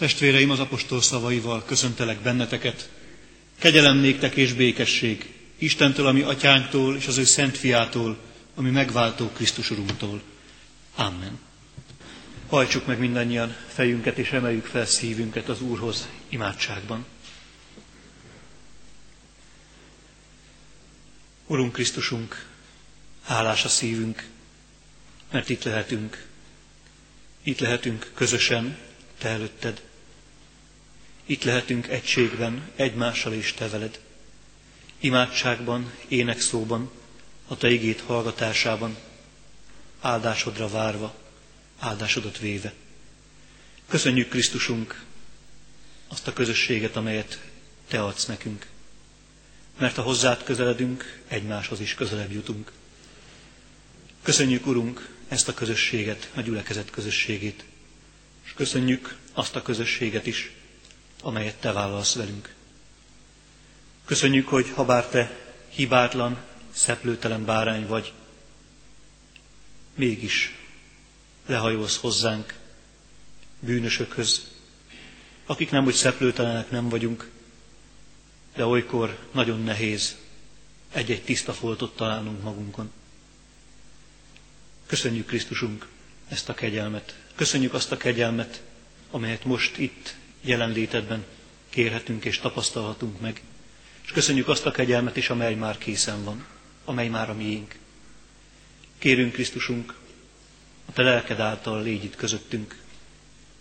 Testvéreim, az apostol szavaival köszöntelek benneteket. Kegyelem néktek és békesség, Istentől, ami atyánktól, és az ő szent fiától, ami megváltó Krisztus Urunktól. Amen. Hajtsuk meg mindannyian fejünket, és emeljük fel szívünket az Úrhoz imádságban. Urunk Krisztusunk, hálás a szívünk, mert itt lehetünk. Itt lehetünk közösen, Te előtted. Itt lehetünk egységben, egymással és Te veled. Imádságban, énekszóban, a Te igét hallgatásában, áldásodra várva, áldásodat véve. Köszönjük Krisztusunk azt a közösséget, amelyet Te adsz nekünk. Mert ha hozzád közeledünk, egymáshoz is közelebb jutunk. Köszönjük, Urunk, ezt a közösséget, a gyülekezet közösségét, és köszönjük azt a közösséget is, amelyet Te vállalsz velünk. Köszönjük, hogy ha bár Te hibátlan, szeplőtelen bárány vagy, mégis lehajolsz hozzánk, bűnösökhöz, akik nem úgy szeplőtelenek nem vagyunk, de olykor nagyon nehéz egy-egy tiszta foltot találnunk magunkon. Köszönjük Krisztusunk ezt a kegyelmet. Köszönjük azt a kegyelmet, amelyet most itt jelenlétedben kérhetünk és tapasztalhatunk meg. És köszönjük azt a kegyelmet is, amely már készen van, amely már a miénk. Kérünk Krisztusunk, a Te lelked által légy itt közöttünk,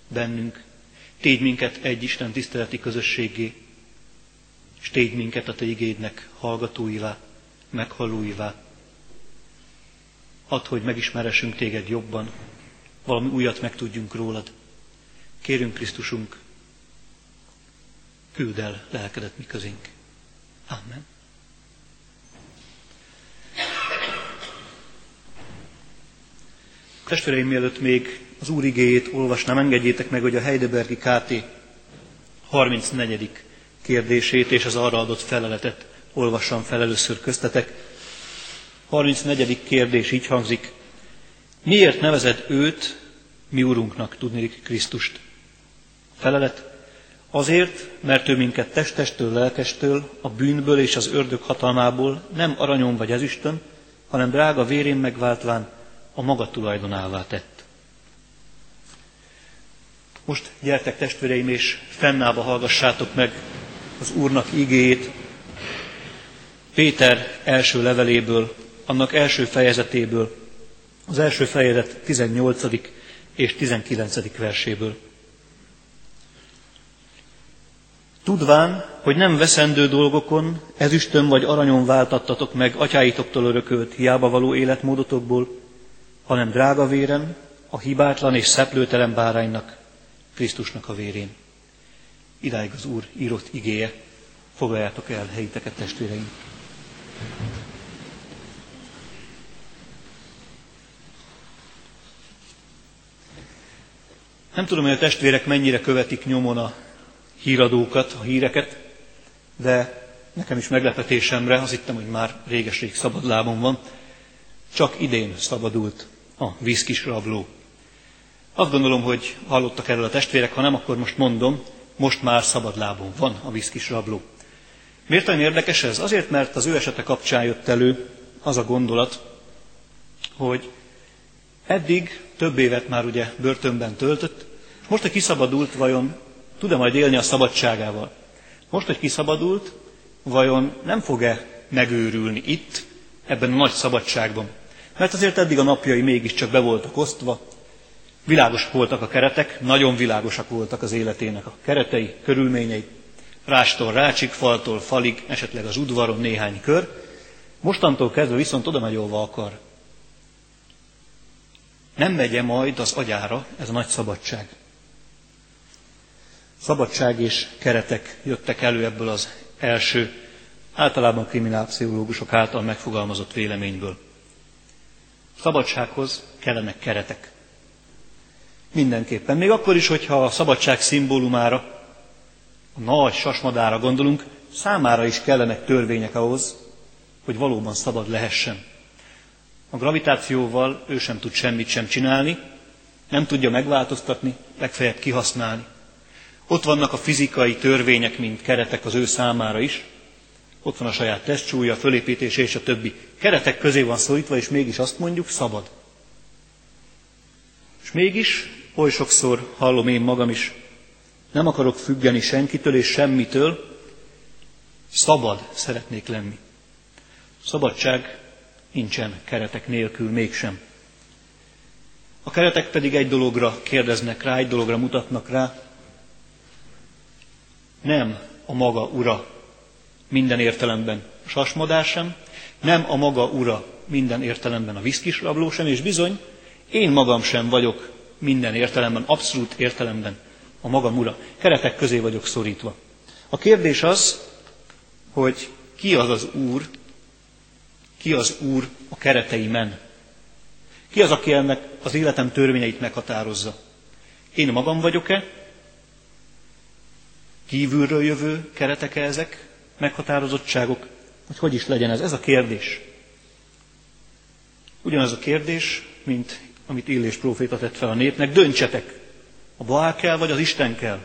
bennünk, tégy minket egy Isten tiszteleti közösségé, és tégy minket a Te igédnek hallgatóivá, meghallóivá. Add, hogy megismeressünk Téged jobban, valami újat megtudjunk rólad. Kérünk Krisztusunk, küld el lelkedet mi közénk. Amen. Testvéreim, mielőtt még az Úr igéjét olvasnám, engedjétek meg, hogy a Heidelbergi KT 34. kérdését és az arra adott feleletet olvassam fel először köztetek. 34. kérdés így hangzik. Miért nevezed őt mi Urunknak, tudnék Krisztust? Felelet. Azért, mert ő minket testestől, lelkestől, a bűnből és az ördög hatalmából nem aranyon vagy ezüstön, hanem drága vérén megváltván a maga tulajdonává tett. Most gyertek testvéreim, és fennállva hallgassátok meg az Úrnak igéjét, Péter első leveléből, annak első fejezetéből, az első fejezet 18. és 19. verséből. Tudván, hogy nem veszendő dolgokon, ezüstön vagy aranyon váltattatok meg atyáitoktól örökölt hiába való életmódotokból, hanem drága véren, a hibátlan és szeplőtelen báránynak, Krisztusnak a vérén. Idáig az Úr írott igéje. Foglaljátok el helyiteket, testvéreim! Nem tudom, hogy a testvérek mennyire követik nyomon a híradókat, a híreket, de nekem is meglepetésemre, azt hittem, hogy már réges-rég szabadlábon van, csak idén szabadult a vízkis rabló. Azt gondolom, hogy hallottak erről a testvérek, ha nem, akkor most mondom, most már szabadlábon van a vízkis rabló. Miért olyan érdekes ez? Azért, mert az ő esete kapcsán jött elő az a gondolat, hogy eddig több évet már ugye börtönben töltött, most, hogy kiszabadult, vajon tud-e majd élni a szabadságával? Most, hogy kiszabadult, vajon nem fog-e megőrülni itt, ebben a nagy szabadságban? Mert azért eddig a napjai mégiscsak be voltak osztva, világos voltak a keretek, nagyon világosak voltak az életének a keretei, körülményei, rástól rácsik, faltól falig, esetleg az udvaron néhány kör. Mostantól kezdve viszont oda megy, ahova akar. Nem megye majd az agyára ez a nagy szabadság. Szabadság és keretek jöttek elő ebből az első, általában kriminálpszichológusok által megfogalmazott véleményből. Szabadsághoz kellenek keretek. Mindenképpen. Még akkor is, hogyha a szabadság szimbólumára, a nagy sasmadára gondolunk, számára is kellenek törvények ahhoz, hogy valóban szabad lehessen. A gravitációval ő sem tud semmit sem csinálni, nem tudja megváltoztatni, legfeljebb kihasználni. Ott vannak a fizikai törvények, mint keretek az ő számára is. Ott van a saját testsúlya, fölépítése és a többi. Keretek közé van szólítva, és mégis azt mondjuk, szabad. És mégis oly sokszor hallom én magam is, nem akarok függeni senkitől és semmitől, szabad szeretnék lenni. Szabadság nincsen keretek nélkül mégsem. A keretek pedig egy dologra kérdeznek rá, egy dologra mutatnak rá. Nem a maga ura minden értelemben a sasmadás sem, nem a maga ura minden értelemben a viszkis rabló sem, és bizony én magam sem vagyok minden értelemben, abszolút értelemben a magam ura. Keretek közé vagyok szorítva. A kérdés az, hogy ki az az Úr, ki az Úr a kereteimen. Ki az, aki ennek az életem törvényeit meghatározza? Én magam vagyok-e? Kívülről jövő keretek -e ezek? Meghatározottságok? Hogy hogy is legyen ez? Ez a kérdés. Ugyanaz a kérdés, mint amit Illés próféta tett fel a népnek, döntsetek, a Baál kell, vagy az Isten kell.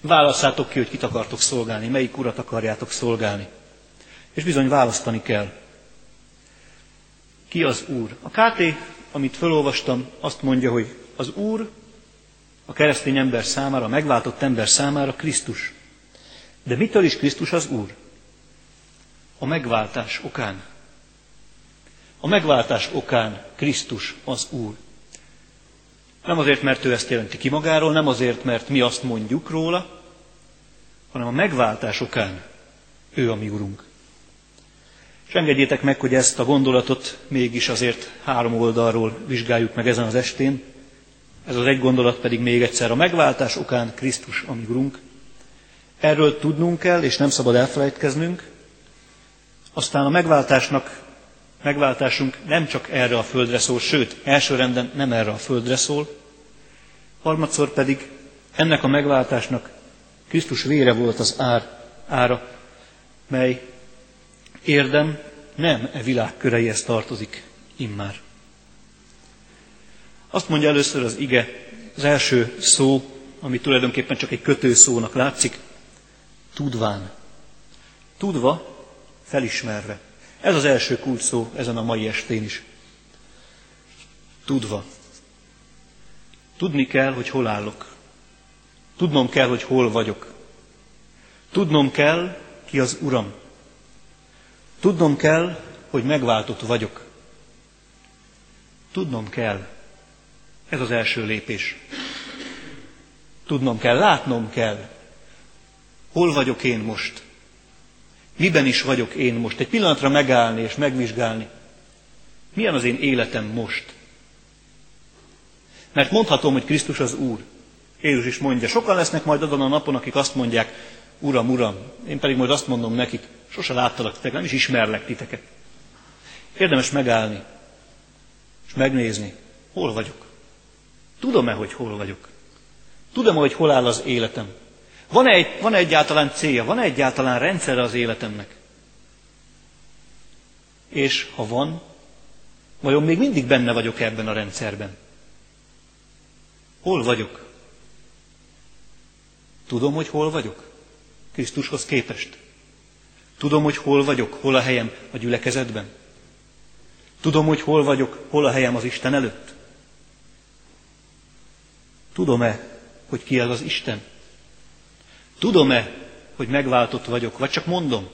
Válasszátok ki, hogy kit akartok szolgálni, melyik urat akarjátok szolgálni. És bizony választani kell. Ki az Úr? A KT, amit felolvastam, azt mondja, hogy az Úr a keresztény ember számára, a megváltott ember számára Krisztus. De mitől is Krisztus az Úr? A megváltás okán. A megváltás okán Krisztus az Úr. Nem azért, mert ő ezt jelenti ki magáról, nem azért, mert mi azt mondjuk róla, hanem a megváltás okán ő a mi Urunk. És engedjétek meg, hogy ezt a gondolatot mégis azért három oldalról vizsgáljuk meg ezen az estén. Ez az egy gondolat pedig még egyszer a megváltás okán Krisztus, a mi Urunk. Erről tudnunk kell, és nem szabad elfelejtkeznünk. Aztán a megváltásnak, megváltásunk nem csak erre a földre szól, sőt, elsőrenden nem erre a földre szól. Harmadszor pedig ennek a megváltásnak Krisztus vére volt az ár, ára, mely érdem nem e világ köreihez tartozik immár. Azt mondja először az ige, az első szó, ami tulajdonképpen csak egy kötőszónak látszik, tudván. Tudva, felismerve. Ez az első kulcs szó ezen a mai estén is. Tudva. Tudni kell, hogy hol állok. Tudnom kell, hogy hol vagyok. Tudnom kell, ki az Uram. Tudnom kell, hogy megváltott vagyok. Tudnom kell. Ez az első lépés. Tudnom kell, látnom kell. Hol vagyok én most? Miben is vagyok én most? Egy pillanatra megállni és megvizsgálni. Milyen az én életem most? Mert mondhatom, hogy Krisztus az Úr. Jézus is mondja, sokan lesznek majd azon a napon, akik azt mondják, Uram, Uram, én pedig majd azt mondom nekik, sose láttalak titeket, nem is ismerlek titeket. Érdemes megállni, és megnézni, hol vagyok. Tudom-e, hogy hol vagyok? Tudom-e, hogy hol áll az életem? Van-e, egy, van-e egyáltalán célja? Van-e egyáltalán rendszere az életemnek? És ha van, vajon még mindig benne vagyok ebben a rendszerben? Hol vagyok? Tudom, hogy hol vagyok? Krisztushoz képest. Tudom, hogy hol vagyok, hol a helyem a gyülekezetben. Tudom, hogy hol vagyok, hol a helyem az Isten előtt. Tudom-e, hogy ki az az Isten? Tudom-e, hogy megváltott vagyok, vagy csak mondom?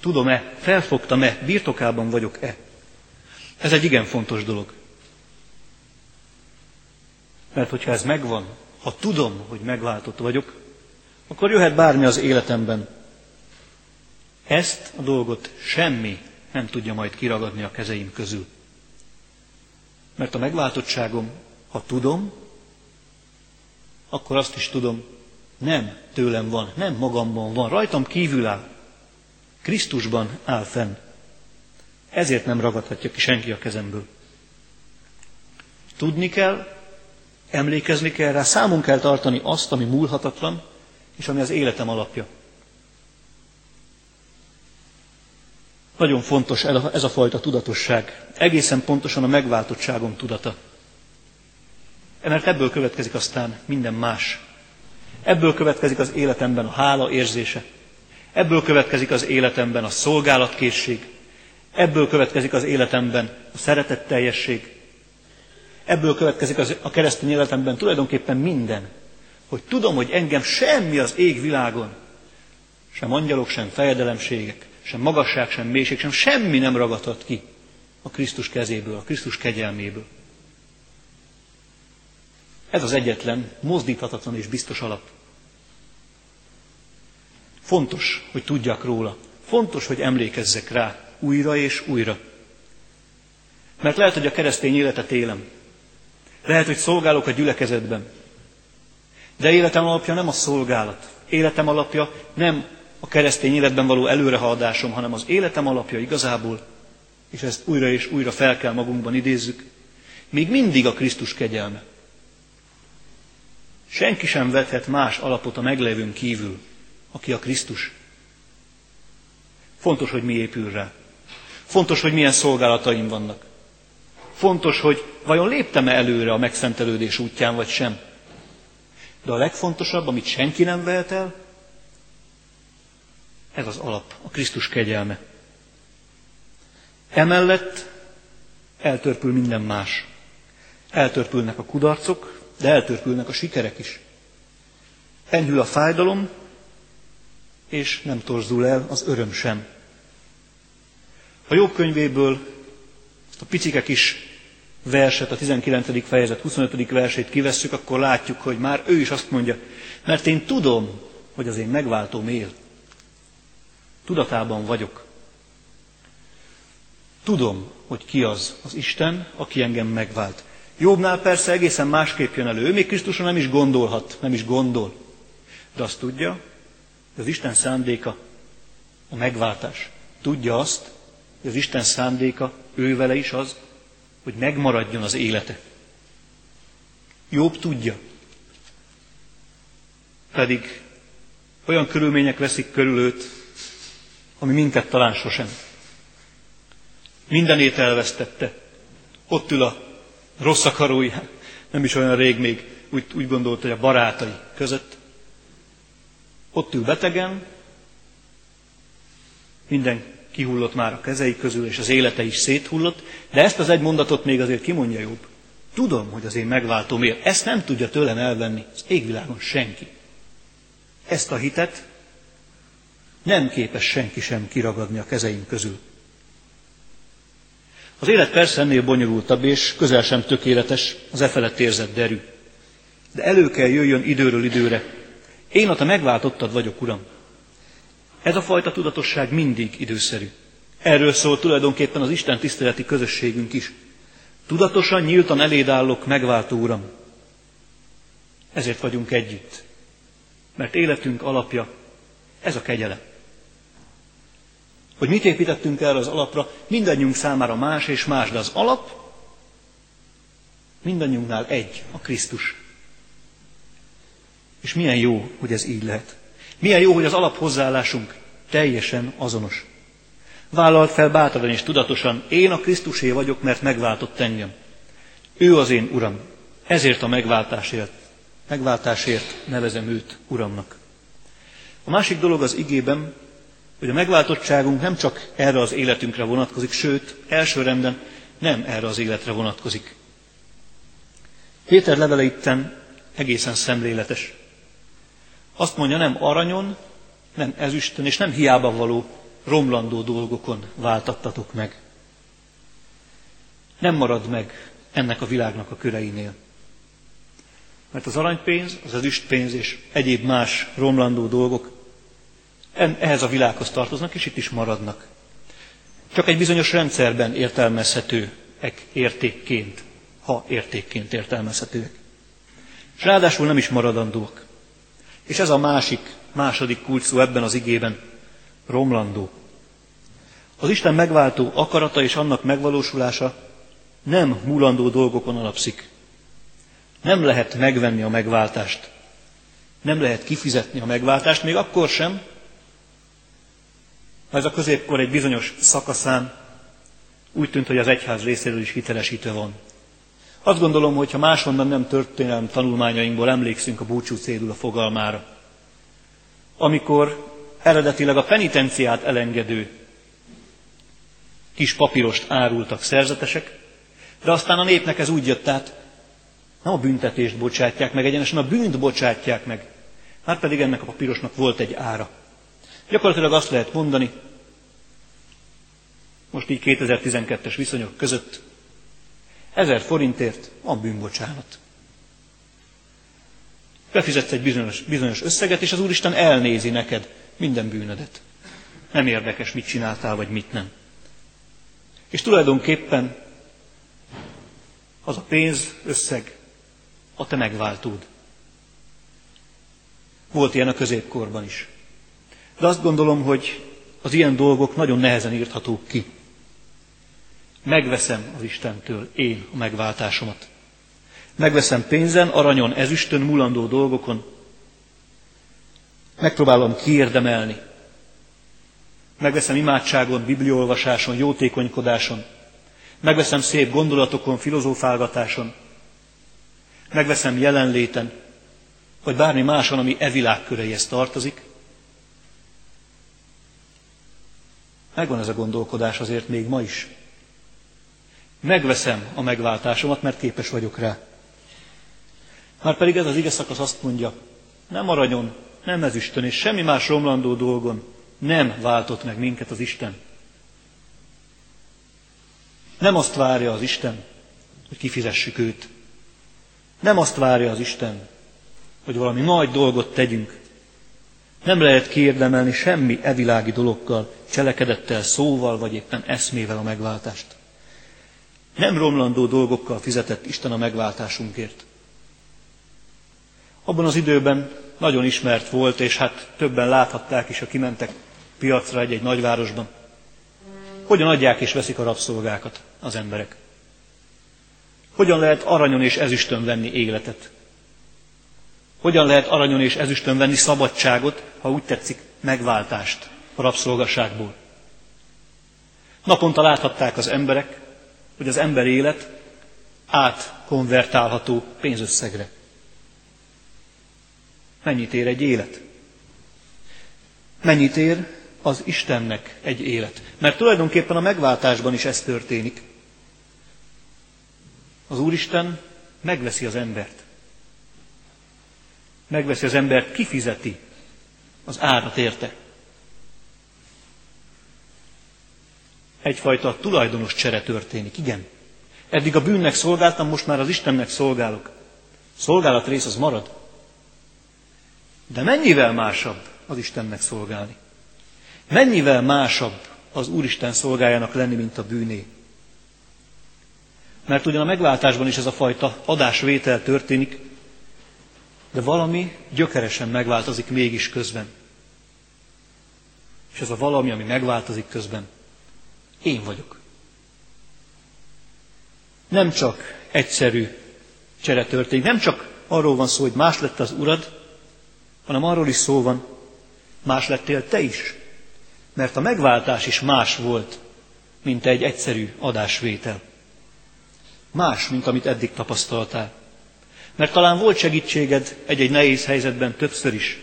Tudom-e, felfogtam-e, birtokában vagyok-e? Ez egy igen fontos dolog. Mert hogyha ez megvan, ha tudom, hogy megváltott vagyok, akkor jöhet bármi az életemben. Ezt a dolgot semmi nem tudja majd kiragadni a kezeim közül. Mert a megváltottságom, ha tudom, akkor azt is tudom, nem tőlem van, nem magamban van, rajtam kívül áll. Krisztusban áll fenn. Ezért nem ragadhatja ki senki a kezemből. Tudni kell, Emlékezni kell rá, számon kell tartani azt, ami múlhatatlan, és ami az életem alapja. Nagyon fontos ez a fajta tudatosság. Egészen pontosan a megváltottságom tudata. Mert ebből következik aztán minden más. Ebből következik az életemben a hála érzése. Ebből következik az életemben a szolgálatkészség. Ebből következik az életemben a szeretetteljesség. Ebből következik az, a keresztény életemben tulajdonképpen minden. Hogy tudom, hogy engem semmi az ég világon, sem angyalok, sem fejedelemségek, sem magasság, sem mélység, sem semmi nem ragadhat ki a Krisztus kezéből, a Krisztus kegyelméből. Ez az egyetlen, mozdíthatatlan és biztos alap. Fontos, hogy tudjak róla. Fontos, hogy emlékezzek rá újra és újra. Mert lehet, hogy a keresztény életet élem. Lehet, hogy szolgálok a gyülekezetben. De életem alapja nem a szolgálat. Életem alapja nem a keresztény életben való előrehaladásom, hanem az életem alapja igazából, és ezt újra és újra fel kell magunkban idézzük, még mindig a Krisztus kegyelme. Senki sem vethet más alapot a meglevőn kívül, aki a Krisztus. Fontos, hogy mi épül rá. Fontos, hogy milyen szolgálataim vannak. Fontos, hogy vajon léptem-e előre a megszentelődés útján, vagy sem. De a legfontosabb, amit senki nem vehet el, ez az alap, a Krisztus kegyelme. Emellett eltörpül minden más. Eltörpülnek a kudarcok, de eltörpülnek a sikerek is. Enyhül a fájdalom, és nem torzul el az öröm sem. A jobb könyvéből a picike kis verset, a 19. fejezet 25. versét kivesszük, akkor látjuk, hogy már ő is azt mondja, mert én tudom, hogy az én megváltóm él. Tudatában vagyok. Tudom, hogy ki az az Isten, aki engem megvált. Jobbnál persze egészen másképp jön elő. Ő még Krisztuson nem is gondolhat, nem is gondol. De azt tudja, hogy az Isten szándéka a megváltás. Tudja azt, hogy az Isten szándéka ő vele is az, hogy megmaradjon az élete. Jobb tudja. Pedig olyan körülmények veszik körül őt, ami minket talán sosem. Mindenét elvesztette. Ott ül a rossz akaróján, nem is olyan rég még úgy, úgy gondolta, hogy a barátai között. Ott ül betegen, minden kihullott már a kezei közül, és az élete is széthullott, de ezt az egy mondatot még azért kimondja jobb. Tudom, hogy az én megváltom él. Ezt nem tudja tőlem elvenni az égvilágon senki. Ezt a hitet nem képes senki sem kiragadni a kezeim közül. Az élet persze ennél bonyolultabb, és közel sem tökéletes, az e felett érzett derű. De elő kell jöjjön időről időre. Én a te megváltottad vagyok, Uram. Ez a fajta tudatosság mindig időszerű. Erről szól tulajdonképpen az Isten tiszteleti közösségünk is. Tudatosan, nyíltan eléd állok, megváltó Uram. Ezért vagyunk együtt. Mert életünk alapja ez a kegyelem. Hogy mit építettünk erre az alapra, mindannyiunk számára más és más, de az alap mindannyiunknál egy, a Krisztus. És milyen jó, hogy ez így lehet. Milyen jó, hogy az alaphozzáállásunk teljesen azonos. Vállalt fel bátran és tudatosan, én a Krisztusé vagyok, mert megváltott engem. Ő az én Uram. Ezért a megváltásért, megváltásért nevezem őt Uramnak. A másik dolog az igében, hogy a megváltottságunk nem csak erre az életünkre vonatkozik, sőt, elsőrenden nem erre az életre vonatkozik. Péter levele itten egészen szemléletes. Azt mondja, nem aranyon, nem ezüstön, és nem hiába való romlandó dolgokon váltattatok meg. Nem marad meg ennek a világnak a köreinél. Mert az aranypénz, az ezüstpénz és egyéb más romlandó dolgok ehhez a világhoz tartoznak, és itt is maradnak. Csak egy bizonyos rendszerben értelmezhetőek értékként, ha értékként értelmezhetőek. És ráadásul nem is maradandóak. És ez a másik, második kulcs ebben az igében, romlandó. Az Isten megváltó akarata és annak megvalósulása nem múlandó dolgokon alapszik. Nem lehet megvenni a megváltást. Nem lehet kifizetni a megváltást, még akkor sem, ez a középkor egy bizonyos szakaszán úgy tűnt, hogy az egyház részéről is hitelesítve van. Azt gondolom, hogy ha máshonnan nem történelem tanulmányainkból emlékszünk a búcsú cédula fogalmára, amikor eredetileg a penitenciát elengedő kis papírost árultak szerzetesek, de aztán a népnek ez úgy jött át, nem a büntetést bocsátják meg, egyenesen a bűnt bocsátják meg. Már pedig ennek a papírosnak volt egy ára. Gyakorlatilag azt lehet mondani, most így 2012-es viszonyok között, ezer forintért van bűnbocsánat. Befizetsz egy bizonyos, bizonyos összeget, és az Úristen elnézi neked minden bűnödet. Nem érdekes, mit csináltál, vagy mit nem. És tulajdonképpen az a pénz összeg a te megváltód. Volt ilyen a középkorban is. De azt gondolom, hogy az ilyen dolgok nagyon nehezen írthatók ki. Megveszem az Istentől én a megváltásomat. Megveszem pénzen, aranyon, ezüstön, mulandó dolgokon. Megpróbálom kiérdemelni. Megveszem imádságon, bibliolvasáson, jótékonykodáson. Megveszem szép gondolatokon, filozófálgatáson. Megveszem jelenléten, vagy bármi máson, ami e világ köreihez tartozik. Megvan ez a gondolkodás azért még ma is. Megveszem a megváltásomat, mert képes vagyok rá. Már pedig ez az ige szakasz azt mondja, nem aranyon, nem ezüstön és semmi más romlandó dolgon nem váltott meg minket az Isten. Nem azt várja az Isten, hogy kifizessük őt. Nem azt várja az Isten, hogy valami nagy dolgot tegyünk. Nem lehet kiérdemelni semmi evilági dologgal, cselekedettel, szóval, vagy éppen eszmével a megváltást. Nem romlandó dolgokkal fizetett Isten a megváltásunkért. Abban az időben nagyon ismert volt, és hát többen láthatták is, ha kimentek piacra egy-egy nagyvárosban, hogyan adják és veszik a rabszolgákat az emberek. Hogyan lehet aranyon és ezüstön venni életet? Hogyan lehet aranyon és ezüstön venni szabadságot, ha úgy tetszik, megváltást a rabszolgaságból? Naponta láthatták az emberek, hogy az ember élet átkonvertálható pénzösszegre. Mennyit ér egy élet? Mennyit ér az Istennek egy élet? Mert tulajdonképpen a megváltásban is ez történik. Az Úristen megveszi az embert. Megveszi az embert, kifizeti az árat érte. Egyfajta tulajdonos csere történik, igen. Eddig a bűnnek szolgáltam, most már az Istennek szolgálok. Szolgálat rész az marad. De mennyivel másabb az Istennek szolgálni? Mennyivel másabb az Úristen szolgájának lenni, mint a bűné? Mert ugyan a megváltásban is ez a fajta adásvétel történik, de valami gyökeresen megváltozik mégis közben. És ez a valami, ami megváltozik közben, én vagyok. Nem csak egyszerű csere történik, nem csak arról van szó, hogy más lett az urad, hanem arról is szó van, más lettél te is. Mert a megváltás is más volt, mint egy egyszerű adásvétel. Más, mint amit eddig tapasztaltál. Mert talán volt segítséged egy-egy nehéz helyzetben többször is.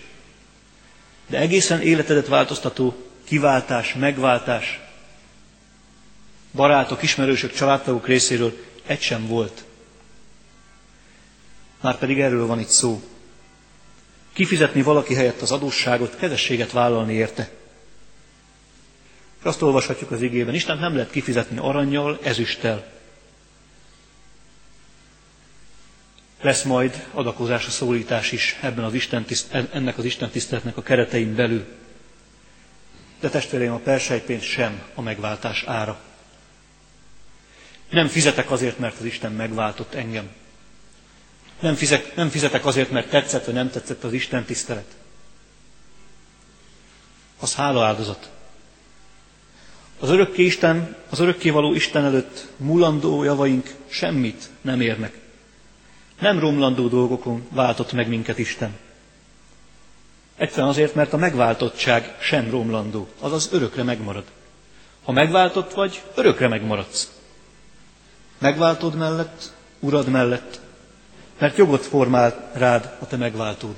De egészen életedet változtató kiváltás, megváltás, barátok, ismerősök, családtagok részéről egy sem volt. Már pedig erről van itt szó. Kifizetni valaki helyett az adósságot, kezességet vállalni érte. És azt olvashatjuk az igében, Isten nem lehet kifizetni aranyjal, ezüsttel. Lesz majd adakozás, a szólítás is ebben az Isten tiszt, ennek az Isten tiszteletnek a keretein belül. De testvéreim, a persejpénz sem a megváltás ára. Nem fizetek azért, mert az Isten megváltott engem. Nem, fizek, nem fizetek azért, mert tetszett, vagy nem tetszett az Isten tisztelet. Az hála áldozat. Az örökké Isten, az örökkévaló Isten előtt mulandó javaink semmit nem érnek. Nem romlandó dolgokon váltott meg minket Isten. Egyszerűen azért, mert a megváltottság sem romlandó, azaz örökre megmarad. Ha megváltott vagy, örökre megmaradsz. Megváltod mellett urad mellett, mert jogot formál rád a te megváltód.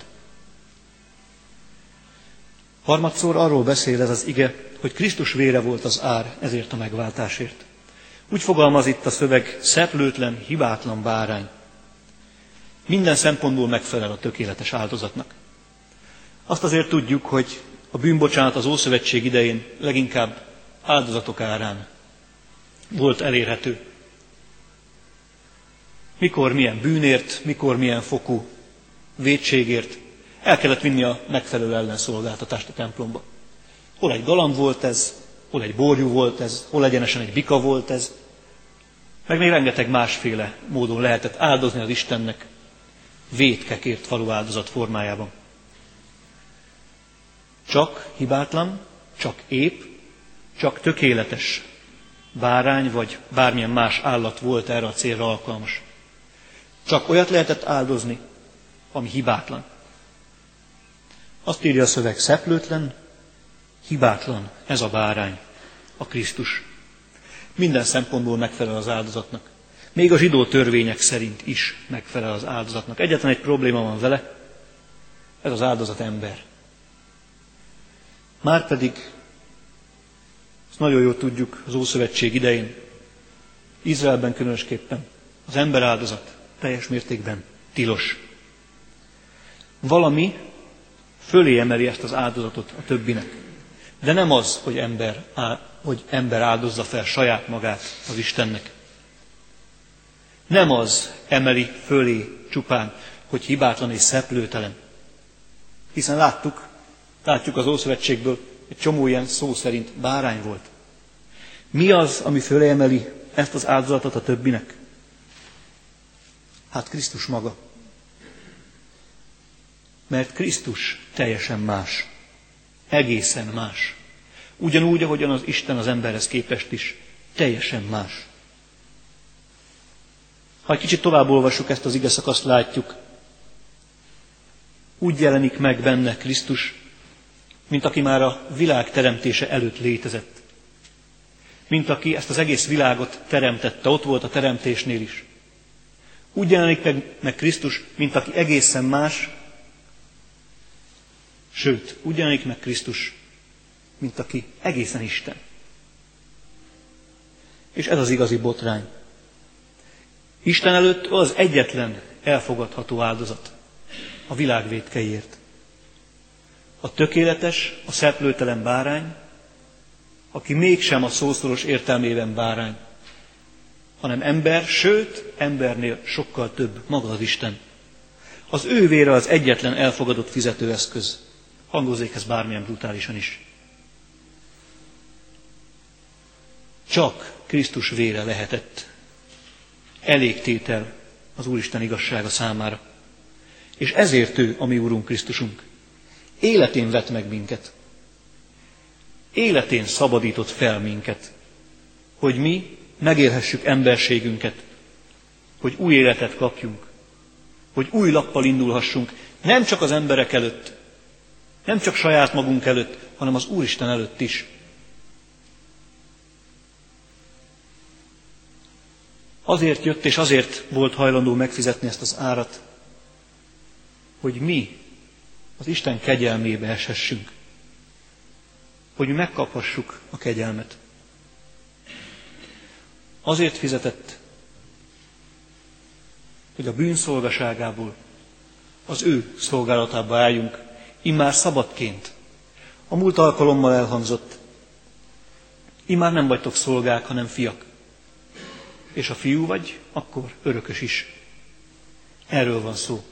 Harmadszor arról beszél ez az ige, hogy Krisztus vére volt az ár ezért a megváltásért. Úgy fogalmaz itt a szöveg, szeplőtlen, hibátlan bárány. Minden szempontból megfelel a tökéletes áldozatnak. Azt azért tudjuk, hogy a bűnbocsánat az Ószövetség idején leginkább áldozatok árán volt elérhető. Mikor milyen bűnért, mikor milyen fokú védségért el kellett vinni a megfelelő ellenszolgáltatást a templomba. Hol egy galamb volt ez, hol egy borjú volt ez, hol egyenesen egy bika volt ez, meg még rengeteg másféle módon lehetett áldozni az Istennek védkekért való áldozat formájában. Csak hibátlan, csak ép, csak tökéletes bárány vagy bármilyen más állat volt erre a célra alkalmas. Csak olyat lehetett áldozni, ami hibátlan. Azt írja a szöveg, szeplőtlen, hibátlan ez a bárány, a Krisztus. Minden szempontból megfelel az áldozatnak. Még a zsidó törvények szerint is megfelel az áldozatnak. Egyetlen egy probléma van vele, ez az áldozat ember. Márpedig, ezt nagyon jól tudjuk az Ószövetség idején, Izraelben különösképpen, az ember áldozat teljes mértékben tilos. Valami fölé emeli ezt az áldozatot a többinek. De nem az, hogy ember, hogy ember áldozza fel saját magát az Istennek. Nem az emeli fölé csupán, hogy hibátlan és szeplőtelen. Hiszen láttuk, látjuk az Ószövetségből, egy csomó ilyen szó szerint bárány volt. Mi az, ami fölé emeli ezt az áldozatot a többinek? Hát Krisztus maga. Mert Krisztus teljesen más. Egészen más. Ugyanúgy, ahogyan az Isten az emberhez képest is teljesen más. Ha egy kicsit tovább olvassuk ezt az ige szakaszt, látjuk, úgy jelenik meg benne Krisztus, mint aki már a világ teremtése előtt létezett. Mint aki ezt az egész világot teremtette, ott volt a teremtésnél is. Úgy jelenik meg, meg Krisztus, mint aki egészen más, sőt, úgy jelenik meg Krisztus, mint aki egészen Isten. És ez az igazi botrány. Isten előtt az egyetlen elfogadható áldozat a világ. A tökéletes, a szeplőtelen bárány, aki mégsem a szószoros értelmében bárány, hanem ember, sőt, embernél sokkal több, maga az Isten. Az ő vére az egyetlen elfogadott fizetőeszköz. Hangozzék ez bármilyen brutálisan is. Csak Krisztus vére lehetett elégtétel az Úristen igazsága számára. És ezért ő a mi Úrunk Krisztusunk. Életén vett meg minket. Életén szabadított fel minket, hogy mi megélhessük emberségünket, hogy új életet kapjunk, hogy új lappal indulhassunk, nem csak az emberek előtt, nem csak saját magunk előtt, hanem az Úristen előtt is. Azért jött és azért volt hajlandó megfizetni ezt az árat, hogy mi az Isten kegyelmébe esessünk, hogy mi megkaphassuk a kegyelmet. Azért fizetett, hogy a bűnszolgaságából az ő szolgálatába álljunk, immár szabadként. A múlt alkalommal elhangzott, immár nem vagytok szolgák, hanem fiak. És ha fiú vagy, akkor örökös is. Erről van szó.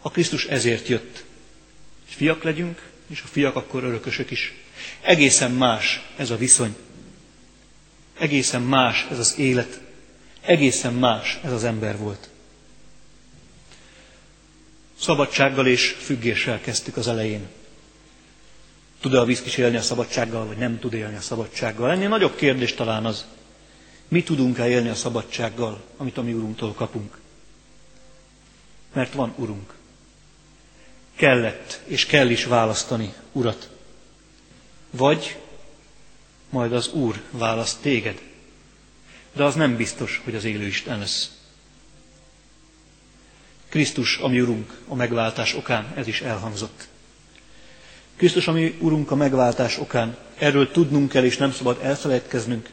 A Krisztus ezért jött. És fiak legyünk, és a fiak akkor örökösök is. Egészen más ez a viszony. Egészen más ez az élet. Egészen más ez az ember volt. Szabadsággal és függéssel kezdtük az elején. Tud-e a vízkis élni a szabadsággal, vagy nem tud élni a szabadsággal? Ennél nagyobb kérdés talán az, mi tudunk-e élni a szabadsággal, amit a mi Urunktól kapunk. Mert van Urunk. Kellett és kell is választani Urat. Vagy majd az Úr választ téged. De az nem biztos, hogy az élő Isten lesz. Krisztus, ami Urunk, a megváltás okán, ez is elhangzott. Krisztus, ami Urunk, a megváltás okán, erről tudnunk kell, és nem szabad elfelejtkeznünk.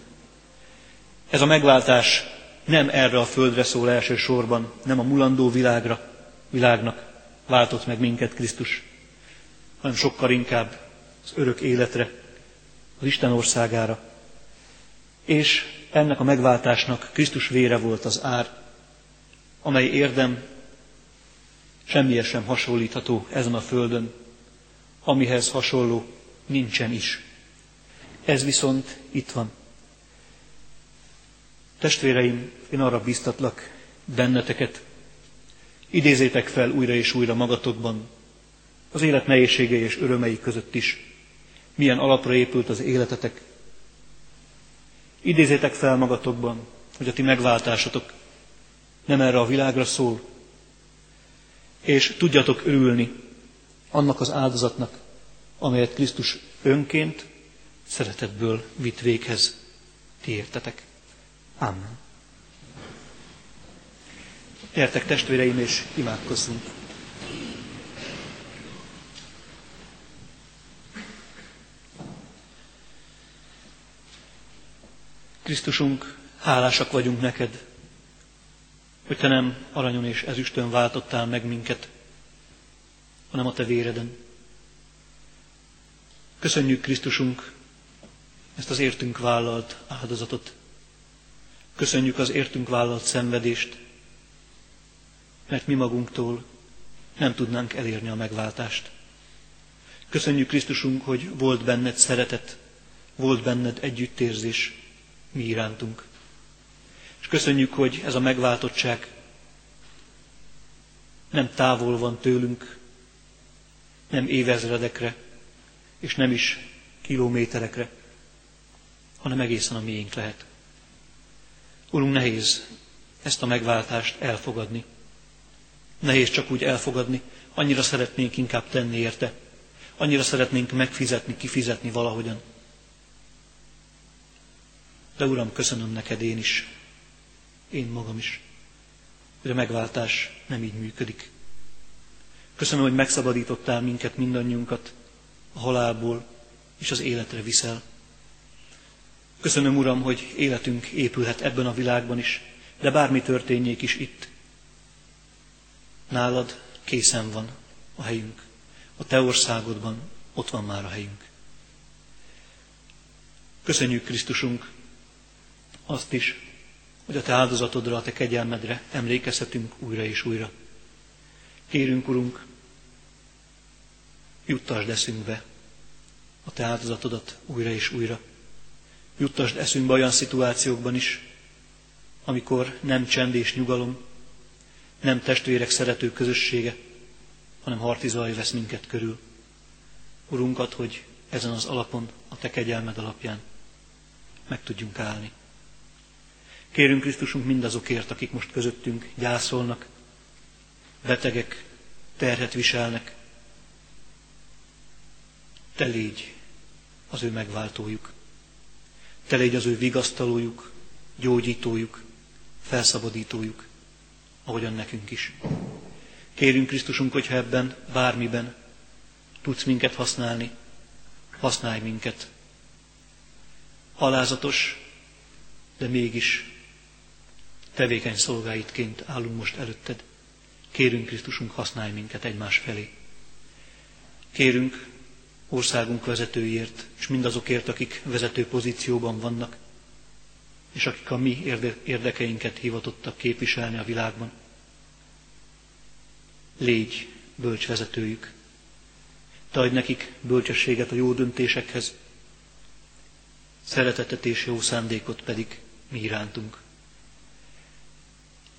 Ez a megváltás nem erre a földre szól elsősorban, nem a mulandó világra, világnak váltott meg minket Krisztus, hanem sokkal inkább az örök életre, az Isten országára. És ennek a megváltásnak Krisztus vére volt az ár, amely érdem semmihez sem hasonlítható ezen a földön, amihez hasonló nincsen is. Ez viszont itt van. Testvéreim, én arra biztatlak benneteket, idézétek fel újra és újra magatokban, az élet nehézségei és örömei között is, milyen alapra épült az életetek. Idézétek fel magatokban, hogy a ti megváltásatok nem erre a világra szól, és tudjatok örülni annak az áldozatnak, amelyet Krisztus önként szeretetből vitt véghez ti értetek. Amen. Értek testvéreim, és imádkozzunk. Krisztusunk, hálásak vagyunk neked, hogy te nem aranyon és ezüstön váltottál meg minket, hanem a te véreden. Köszönjük Krisztusunk ezt az értünk vállalt áldozatot. Köszönjük az értünk vállalt szenvedést, mert mi magunktól nem tudnánk elérni a megváltást. Köszönjük Krisztusunk, hogy volt benned szeretet, volt benned együttérzés mi irántunk. És köszönjük, hogy ez a megváltottság nem távol van tőlünk, nem évezredekre, és nem is kilométerekre, hanem egészen a miénk lehet. Urunk, nehéz ezt a megváltást elfogadni. Nehéz csak úgy elfogadni, annyira szeretnénk inkább tenni érte. Annyira szeretnénk megfizetni, kifizetni valahogyan. De Uram, köszönöm neked én is, én magam is, hogy a megváltás nem így működik. Köszönöm, hogy megszabadítottál minket, mindannyiunkat a halálból, és az életre viszel. Köszönöm, Uram, hogy életünk épülhet ebben a világban is, de bármi történjék is itt. Nálad készen van a helyünk. A Te országodban ott van már a helyünk. Köszönjük, Krisztusunk, azt is, hogy a Te áldozatodra, a Te kegyelmedre emlékezhetünk újra és újra. Kérünk, Urunk, juttasd eszünkbe a Te áldozatodat újra és újra. Juttasd eszünkbe olyan szituációkban is, amikor nem csend és nyugalom, nem testvérek szerető közössége, hanem harti zaj vesz minket körül. Urunkat, hogy ezen az alapon, a Te kegyelmed alapján meg tudjunk állni. Kérünk Krisztusunk mindazokért, akik most közöttünk gyászolnak, betegek, terhet viselnek. Te légy az ő megváltójuk. Te légy az ő vigasztalójuk, gyógyítójuk, felszabadítójuk, ahogyan nekünk is. Kérünk Krisztusunk, hogyha ebben, bármiben tudsz minket használni, használj minket. Alázatos, de mégis tevékeny szolgáitként állunk most előtted. Kérünk Krisztusunk, használj minket egymás felé. Kérünk országunk vezetőiért, és mindazokért, akik vezető pozícióban vannak, és akik a mi érdekeinket hivatottak képviselni a világban. Légy bölcs vezetőjük. Te adj nekik bölcsességet a jó döntésekhez, szeretetet és jó szándékot pedig mi irántunk.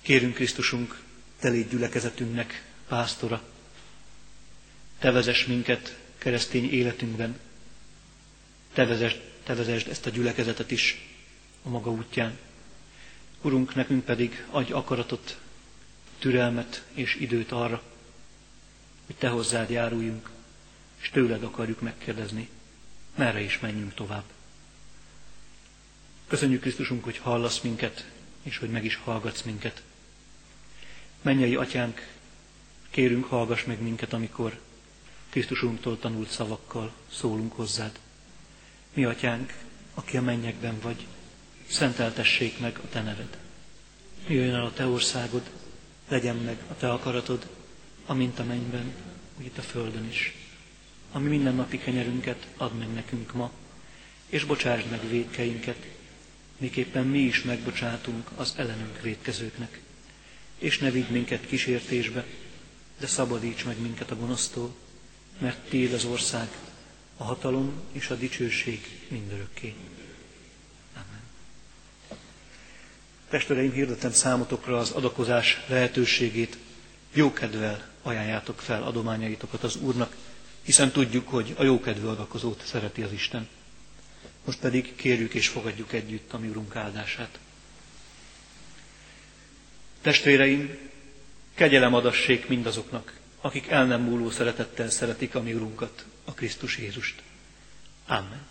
Kérünk Krisztusunk, te légy gyülekezetünknek pásztora. Te vezess minket keresztény életünkben. Te vezesd, te vezesd ezt a gyülekezetet is a maga útján. Urunk, nekünk pedig adj akaratot, türelmet és időt arra, hogy Te hozzád járuljunk, és tőled akarjuk megkérdezni, merre is menjünk tovább. Köszönjük Krisztusunk, hogy hallasz minket, és hogy meg is hallgatsz minket. Mennyei atyánk, Kérünk, hallgass meg minket, amikor Krisztusunktól tanult szavakkal szólunk hozzád. Mi atyánk, aki a mennyekben vagy, szenteltessék meg a te neved. Jöjjön el a te országod, legyen meg a te akaratod, amint a mennyben, úgy itt a földön is. Ami minden napi kenyerünket add meg nekünk ma, és bocsásd meg védkeinket, miképpen mi is megbocsátunk az ellenünk védkezőknek. És ne vigy minket kísértésbe, de szabadíts meg minket a gonosztól, mert Tiéd az ország, a hatalom és a dicsőség mindörökké. Amen. Testvéreim, hirdetem számotokra az adakozás lehetőségét. Jókedvel ajánljátok fel adományaitokat az Úrnak, hiszen tudjuk, hogy a jókedvű adakozót szereti az Isten. Most pedig kérjük és fogadjuk együtt a mi Urunk áldását. Testvéreim, kegyelem adassék mindazoknak, akik el nem múló szeretettel szeretik a mi Urunkat, a Krisztus Jézust. Amen.